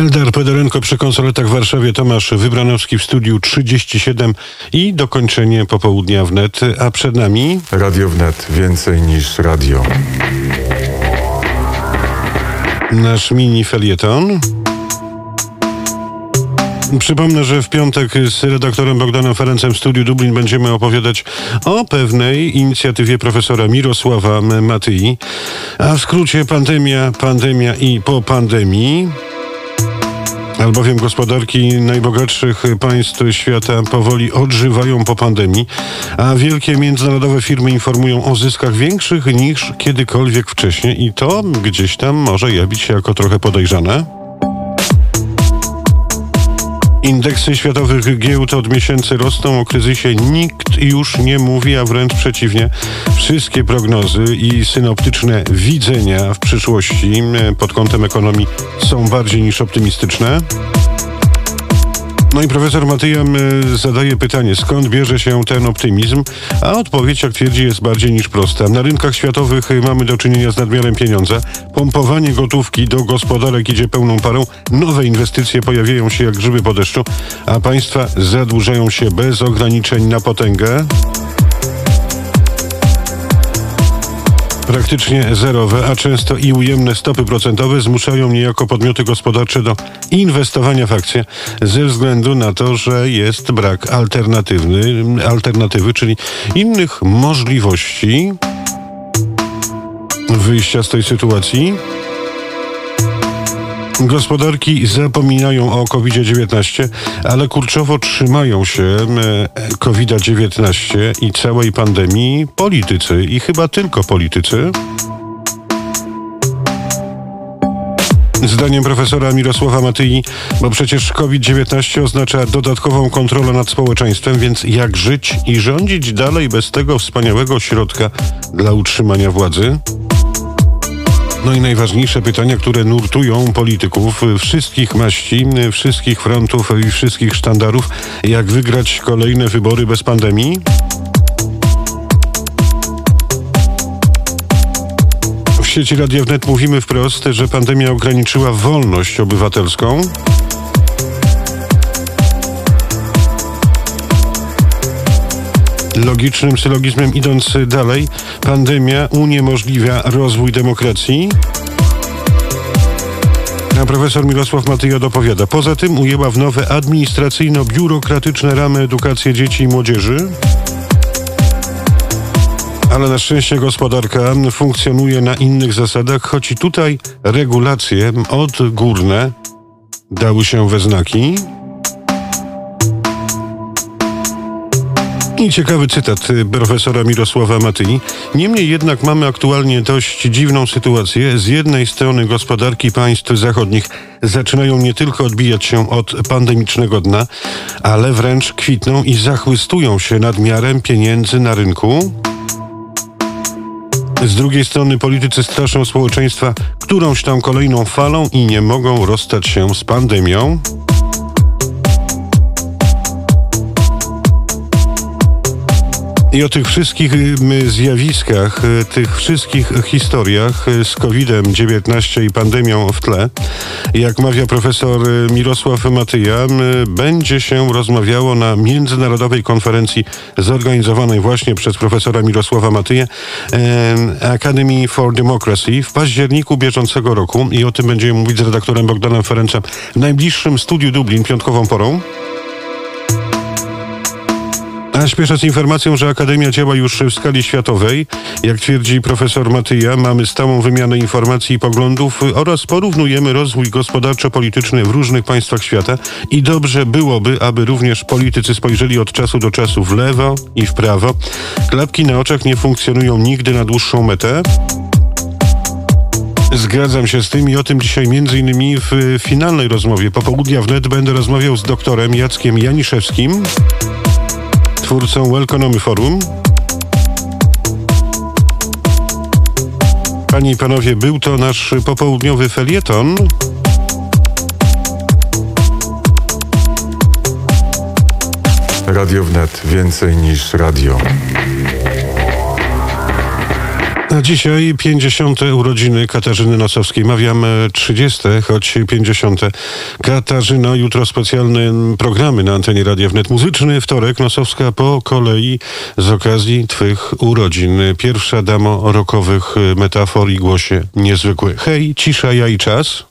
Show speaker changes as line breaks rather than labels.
Eldar Pedorenko przy konsoletach w Warszawie, Tomasz Wybranowski w studiu 37 i dokończenie popołudnia wnet, a przed nami...
Radio wnet, więcej niż radio.
Nasz mini felieton. Przypomnę, że w piątek z redaktorem Bogdanem Ferencem w studiu Dublin będziemy opowiadać o pewnej inicjatywie profesora Mirosława Matyi, a w skrócie pandemia, pandemia i po pandemii albowiem gospodarki najbogatszych państw świata powoli odżywają po pandemii, a wielkie międzynarodowe firmy informują o zyskach większych niż kiedykolwiek wcześniej i to gdzieś tam może jawić się jako trochę podejrzane. Indeksy światowych giełd od miesięcy rosną. O kryzysie nikt już nie mówi, a wręcz przeciwnie. Wszystkie prognozy i synoptyczne widzenia w przyszłości e, pod kątem ekonomii są bardziej niż optymistyczne. No i profesor Matyjam zadaje pytanie, skąd bierze się ten optymizm? A odpowiedź, jak twierdzi, jest bardziej niż prosta. Na rynkach światowych mamy do czynienia z nadmiarem pieniądza. Pompowanie gotówki do gospodarek idzie pełną parą. Nowe inwestycje pojawiają się jak grzyby po deszczu, a państwa zadłużają się bez ograniczeń na potęgę. Praktycznie zerowe, a często i ujemne stopy procentowe zmuszają niejako podmioty gospodarcze do inwestowania w akcje ze względu na to, że jest brak alternatywny, alternatywy, czyli innych możliwości wyjścia z tej sytuacji. Gospodarki zapominają o COVID-19, ale kurczowo trzymają się COVID-19 i całej pandemii politycy i chyba tylko politycy. Zdaniem profesora Mirosława Matyi, bo przecież COVID-19 oznacza dodatkową kontrolę nad społeczeństwem, więc jak żyć i rządzić dalej bez tego wspaniałego środka dla utrzymania władzy? No i najważniejsze pytania, które nurtują polityków wszystkich maści, wszystkich frontów i wszystkich sztandarów, jak wygrać kolejne wybory bez pandemii? W sieci Radia Wnet mówimy wprost, że pandemia ograniczyła wolność obywatelską. Logicznym sylogizmem idąc dalej, pandemia uniemożliwia rozwój demokracji. A profesor Mirosław Matyja dopowiada. Poza tym ujęła w nowe administracyjno-biurokratyczne ramy edukację dzieci i młodzieży. Ale na szczęście gospodarka funkcjonuje na innych zasadach, choć tutaj regulacje odgórne dały się we znaki. I ciekawy cytat y, profesora Mirosława Matyi. Niemniej jednak mamy aktualnie dość dziwną sytuację. Z jednej strony gospodarki państw zachodnich zaczynają nie tylko odbijać się od pandemicznego dna, ale wręcz kwitną i zachwystują się nadmiarem pieniędzy na rynku. Z drugiej strony politycy straszą społeczeństwa którąś tam kolejną falą i nie mogą rozstać się z pandemią. I o tych wszystkich y, zjawiskach, y, tych wszystkich historiach y, z COVID-19 i pandemią w tle, jak mawia profesor Mirosław Matyja, będzie się rozmawiało na międzynarodowej konferencji zorganizowanej właśnie przez profesora Mirosława Matyję Academy for Democracy w październiku bieżącego roku i o tym będziemy mówić z redaktorem Bogdanem Ferencem w najbliższym studiu Dublin piątkową porą. Śpieszę z informacją, że Akademia działa już w skali światowej. Jak twierdzi profesor Matyja, mamy stałą wymianę informacji i poglądów oraz porównujemy rozwój gospodarczo-polityczny w różnych państwach świata i dobrze byłoby, aby również politycy spojrzeli od czasu do czasu w lewo i w prawo. Klapki na oczach nie funkcjonują nigdy na dłuższą metę. Zgadzam się z tym i o tym dzisiaj między innymi w finalnej rozmowie popołudnia wnet będę rozmawiał z doktorem Jackiem Janiszewskim twórcą Welcome Forum. Panie i panowie, był to nasz popołudniowy felieton.
Radio wnet więcej niż radio.
A dzisiaj 50. urodziny Katarzyny Nosowskiej. Mawiam e, 30, choć 50. Katarzyno, jutro specjalne programy na antenie Radia Wnet Muzyczny. Wtorek Nosowska po kolei z okazji Twych urodzin. Pierwsza damo rokowych metafor i głosie niezwykły. Hej, cisza, ja i czas.